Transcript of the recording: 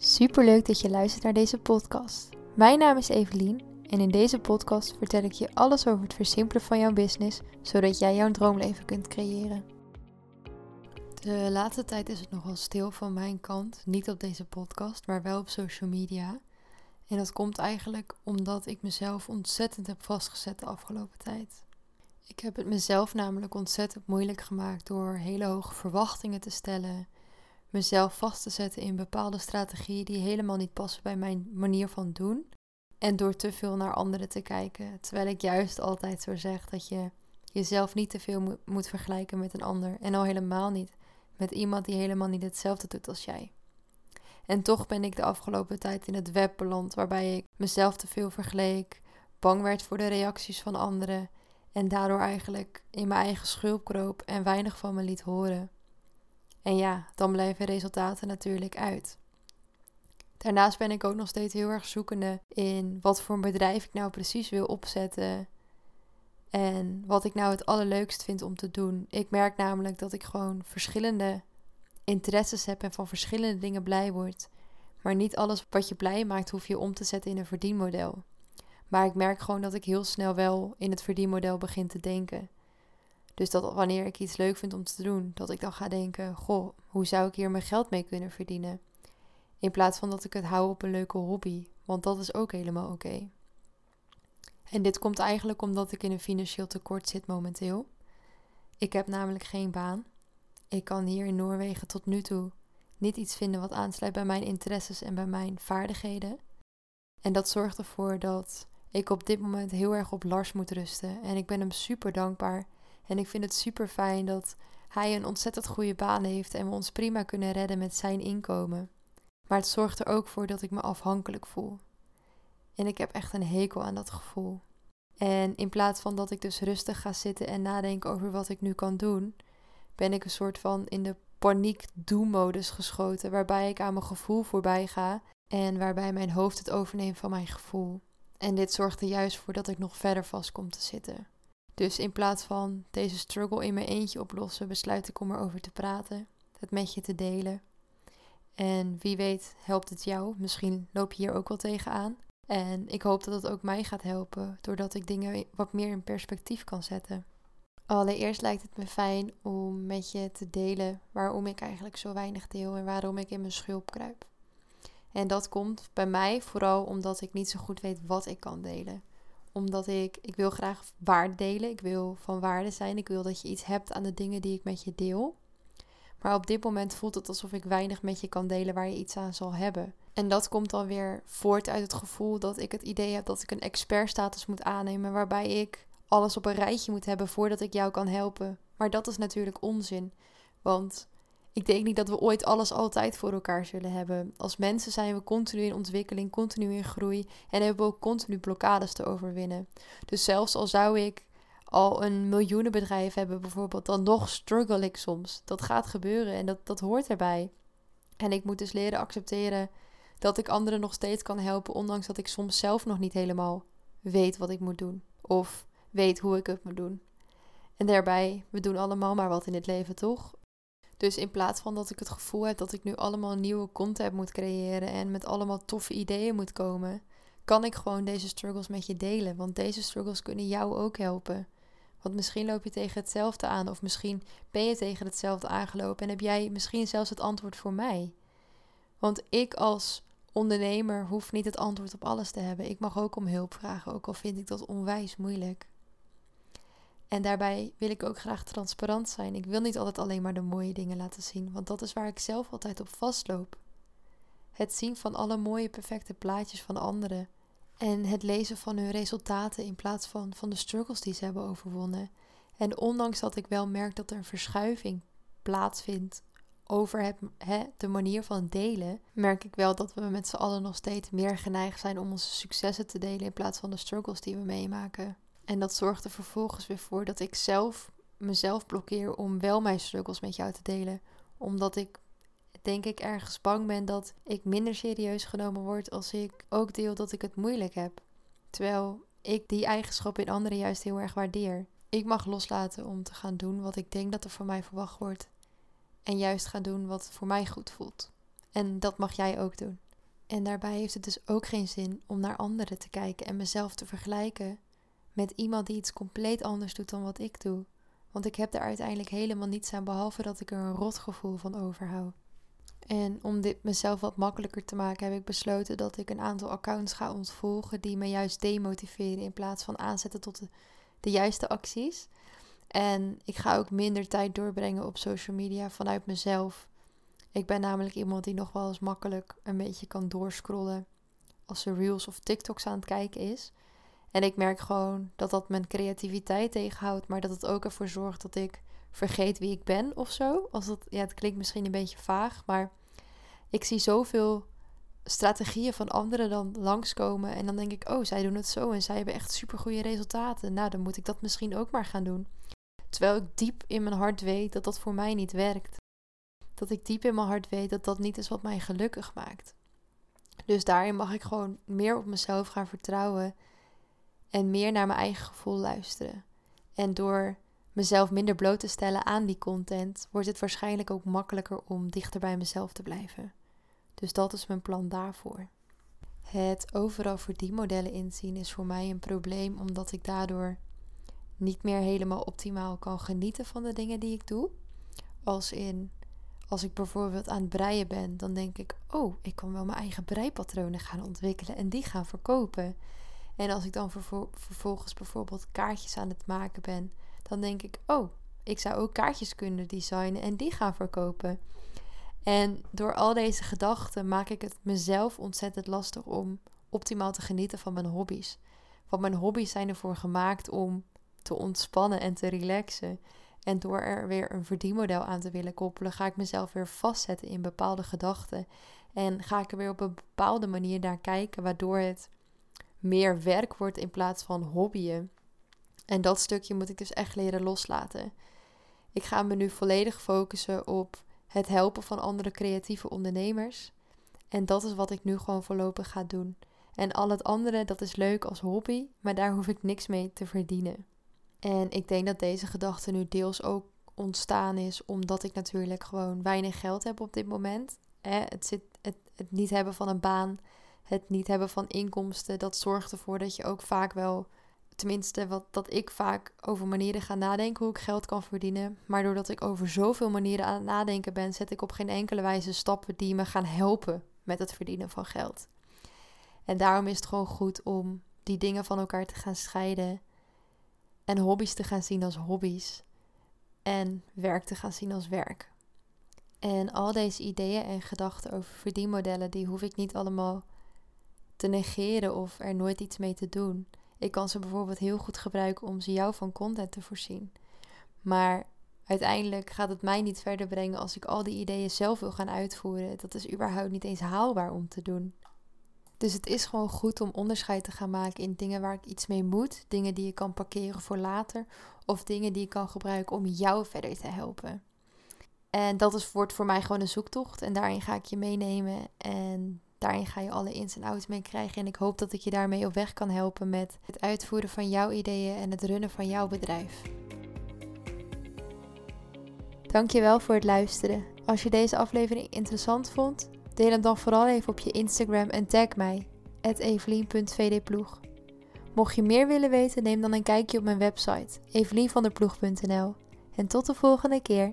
Superleuk dat je luistert naar deze podcast. Mijn naam is Evelien en in deze podcast vertel ik je alles over het versimpelen van jouw business, zodat jij jouw droomleven kunt creëren. De laatste tijd is het nogal stil van mijn kant, niet op deze podcast, maar wel op social media. En dat komt eigenlijk omdat ik mezelf ontzettend heb vastgezet de afgelopen tijd. Ik heb het mezelf namelijk ontzettend moeilijk gemaakt door hele hoge verwachtingen te stellen mezelf vast te zetten in bepaalde strategieën die helemaal niet passen bij mijn manier van doen. En door te veel naar anderen te kijken. Terwijl ik juist altijd zo zeg dat je jezelf niet te veel moet vergelijken met een ander. En al helemaal niet met iemand die helemaal niet hetzelfde doet als jij. En toch ben ik de afgelopen tijd in het web beland waarbij ik mezelf te veel vergeleek, bang werd voor de reacties van anderen en daardoor eigenlijk in mijn eigen schulp kroop en weinig van me liet horen. En ja, dan blijven resultaten natuurlijk uit. Daarnaast ben ik ook nog steeds heel erg zoekende in wat voor een bedrijf ik nou precies wil opzetten. En wat ik nou het allerleukst vind om te doen. Ik merk namelijk dat ik gewoon verschillende interesses heb en van verschillende dingen blij word. Maar niet alles wat je blij maakt hoef je om te zetten in een verdienmodel. Maar ik merk gewoon dat ik heel snel wel in het verdienmodel begin te denken. Dus dat wanneer ik iets leuk vind om te doen, dat ik dan ga denken: Goh, hoe zou ik hier mijn geld mee kunnen verdienen? In plaats van dat ik het hou op een leuke hobby, want dat is ook helemaal oké. En dit komt eigenlijk omdat ik in een financieel tekort zit momenteel. Ik heb namelijk geen baan. Ik kan hier in Noorwegen tot nu toe niet iets vinden wat aansluit bij mijn interesses en bij mijn vaardigheden. En dat zorgt ervoor dat ik op dit moment heel erg op Lars moet rusten. En ik ben hem super dankbaar en ik vind het super fijn dat hij een ontzettend goede baan heeft en we ons prima kunnen redden met zijn inkomen. Maar het zorgt er ook voor dat ik me afhankelijk voel. En ik heb echt een hekel aan dat gevoel. En in plaats van dat ik dus rustig ga zitten en nadenken over wat ik nu kan doen, ben ik een soort van in de paniek-doe-modus geschoten, waarbij ik aan mijn gevoel voorbij ga en waarbij mijn hoofd het overneemt van mijn gevoel. En dit zorgt er juist voor dat ik nog verder vast kom te zitten. Dus in plaats van deze struggle in mijn eentje oplossen, besluit ik om erover te praten, het met je te delen. En wie weet helpt het jou. Misschien loop je hier ook wel tegenaan. En ik hoop dat het ook mij gaat helpen, doordat ik dingen wat meer in perspectief kan zetten. Allereerst lijkt het me fijn om met je te delen waarom ik eigenlijk zo weinig deel en waarom ik in mijn schulp kruip. En dat komt bij mij vooral omdat ik niet zo goed weet wat ik kan delen omdat ik, ik wil graag waarde delen. Ik wil van waarde zijn. Ik wil dat je iets hebt aan de dingen die ik met je deel. Maar op dit moment voelt het alsof ik weinig met je kan delen waar je iets aan zal hebben. En dat komt dan weer voort uit het gevoel dat ik het idee heb dat ik een expertstatus moet aannemen. Waarbij ik alles op een rijtje moet hebben voordat ik jou kan helpen. Maar dat is natuurlijk onzin. Want ik denk niet dat we ooit alles altijd voor elkaar zullen hebben. Als mensen zijn we continu in ontwikkeling, continu in groei en hebben we ook continu blokkades te overwinnen. Dus zelfs al zou ik al een miljoenenbedrijf hebben bijvoorbeeld, dan nog struggle ik soms. Dat gaat gebeuren en dat, dat hoort erbij. En ik moet dus leren accepteren dat ik anderen nog steeds kan helpen, ondanks dat ik soms zelf nog niet helemaal weet wat ik moet doen. Of weet hoe ik het moet doen. En daarbij, we doen allemaal maar wat in het leven, toch? Dus in plaats van dat ik het gevoel heb dat ik nu allemaal nieuwe content moet creëren en met allemaal toffe ideeën moet komen, kan ik gewoon deze struggles met je delen. Want deze struggles kunnen jou ook helpen. Want misschien loop je tegen hetzelfde aan, of misschien ben je tegen hetzelfde aangelopen en heb jij misschien zelfs het antwoord voor mij. Want ik als ondernemer hoef niet het antwoord op alles te hebben. Ik mag ook om hulp vragen, ook al vind ik dat onwijs moeilijk. En daarbij wil ik ook graag transparant zijn. Ik wil niet altijd alleen maar de mooie dingen laten zien, want dat is waar ik zelf altijd op vastloop. Het zien van alle mooie, perfecte plaatjes van anderen. En het lezen van hun resultaten in plaats van van de struggles die ze hebben overwonnen. En ondanks dat ik wel merk dat er een verschuiving plaatsvindt over het, de manier van delen, merk ik wel dat we met z'n allen nog steeds meer geneigd zijn om onze successen te delen in plaats van de struggles die we meemaken. En dat zorgt er vervolgens weer voor dat ik zelf mezelf blokkeer om wel mijn struggles met jou te delen. Omdat ik denk ik ergens bang ben dat ik minder serieus genomen word als ik ook deel dat ik het moeilijk heb. Terwijl ik die eigenschap in anderen juist heel erg waardeer. Ik mag loslaten om te gaan doen wat ik denk dat er van mij verwacht wordt. En juist gaan doen wat voor mij goed voelt. En dat mag jij ook doen. En daarbij heeft het dus ook geen zin om naar anderen te kijken en mezelf te vergelijken met iemand die iets compleet anders doet dan wat ik doe. Want ik heb er uiteindelijk helemaal niets aan behalve dat ik er een rotgevoel van overhoud. En om dit mezelf wat makkelijker te maken, heb ik besloten dat ik een aantal accounts ga ontvolgen die me juist demotiveren in plaats van aanzetten tot de, juiste acties. En ik ga ook minder tijd doorbrengen op social media vanuit mezelf. Ik ben namelijk iemand die nog wel eens makkelijk een beetje kan doorscrollen als ze reels of TikToks aan het kijken is. En ik merk gewoon dat dat mijn creativiteit tegenhoudt, maar dat het ook ervoor zorgt dat ik vergeet wie ik ben of zo. Als dat, ja, het klinkt misschien een beetje vaag, maar ik zie zoveel strategieën van anderen dan langskomen. En dan denk ik, oh, zij doen het zo en zij hebben echt super goede resultaten. Nou, dan moet ik dat misschien ook maar gaan doen. Terwijl ik diep in mijn hart weet dat dat voor mij niet werkt. Dat ik diep in mijn hart weet dat dat niet is wat mij gelukkig maakt. Dus daarin mag ik gewoon meer op mezelf gaan vertrouwen en meer naar mijn eigen gevoel luisteren. En door mezelf minder bloot te stellen aan die content, wordt het waarschijnlijk ook makkelijker om dichter bij mezelf te blijven. Dus dat is mijn plan daarvoor. Het overal verdienmodellen inzien is voor mij een probleem, omdat ik daardoor niet meer helemaal optimaal kan genieten van de dingen die ik doe. Als in, als ik bijvoorbeeld aan het breien ben, dan denk ik, oh, ik kan wel mijn eigen breipatronen gaan ontwikkelen en die gaan verkopen. En als ik dan vervolgens bijvoorbeeld kaartjes aan het maken ben, dan denk ik, oh, ik zou ook kaartjes kunnen designen en die gaan verkopen. En door al deze gedachten maak ik het mezelf ontzettend lastig om optimaal te genieten van mijn hobby's. Want mijn hobby's zijn ervoor gemaakt om te ontspannen en te relaxen. En door er weer een verdienmodel aan te willen koppelen, ga ik mezelf weer vastzetten in bepaalde gedachten. En ga ik er weer op een bepaalde manier naar kijken, waardoor het meer werk wordt in plaats van hobbyen. En dat stukje moet ik dus echt leren loslaten. Ik ga me nu volledig focussen op het helpen van andere creatieve ondernemers. En dat is wat ik nu gewoon voorlopig ga doen. En al het andere, dat is leuk als hobby, maar daar hoef ik niks mee te verdienen. En ik denk dat deze gedachte nu deels ook ontstaan is omdat ik natuurlijk gewoon weinig geld heb op dit moment. Het, zit, het, het niet hebben van een baan, het niet hebben van inkomsten, dat zorgt ervoor dat je ook vaak wel tenminste wat dat ik vaak over manieren ga nadenken hoe ik geld kan verdienen. Maar doordat ik over zoveel manieren aan het nadenken ben, zet ik op geen enkele wijze stappen die me gaan helpen met het verdienen van geld. En daarom is het gewoon goed om die dingen van elkaar te gaan scheiden. En hobby's te gaan zien als hobby's. En werk te gaan zien als werk. En al deze ideeën en gedachten over verdienmodellen, die hoef ik niet allemaal te negeren of er nooit iets mee te doen. Ik kan ze bijvoorbeeld heel goed gebruiken om ze jou van content te voorzien. Maar uiteindelijk gaat het mij niet verder brengen als ik al die ideeën zelf wil gaan uitvoeren. Dat is überhaupt niet eens haalbaar om te doen. Dus het is gewoon goed om onderscheid te gaan maken in dingen waar ik iets mee moet, dingen die je kan parkeren voor later, of dingen die je kan gebruiken om jou verder te helpen. En dat is, wordt voor mij gewoon een zoektocht en daarin ga ik je meenemen en Daarin ga je alle ins en outs mee krijgen. En ik hoop dat ik je daarmee op weg kan helpen met het uitvoeren van jouw ideeën en het runnen van jouw bedrijf. Dankjewel voor het luisteren. Als je deze aflevering interessant vond, deel hem dan vooral even op je Instagram en tag mij, evelien.vdploeg. Mocht je meer willen weten, neem dan een kijkje op mijn website, evelienvanderploeg.nl. En tot de volgende keer.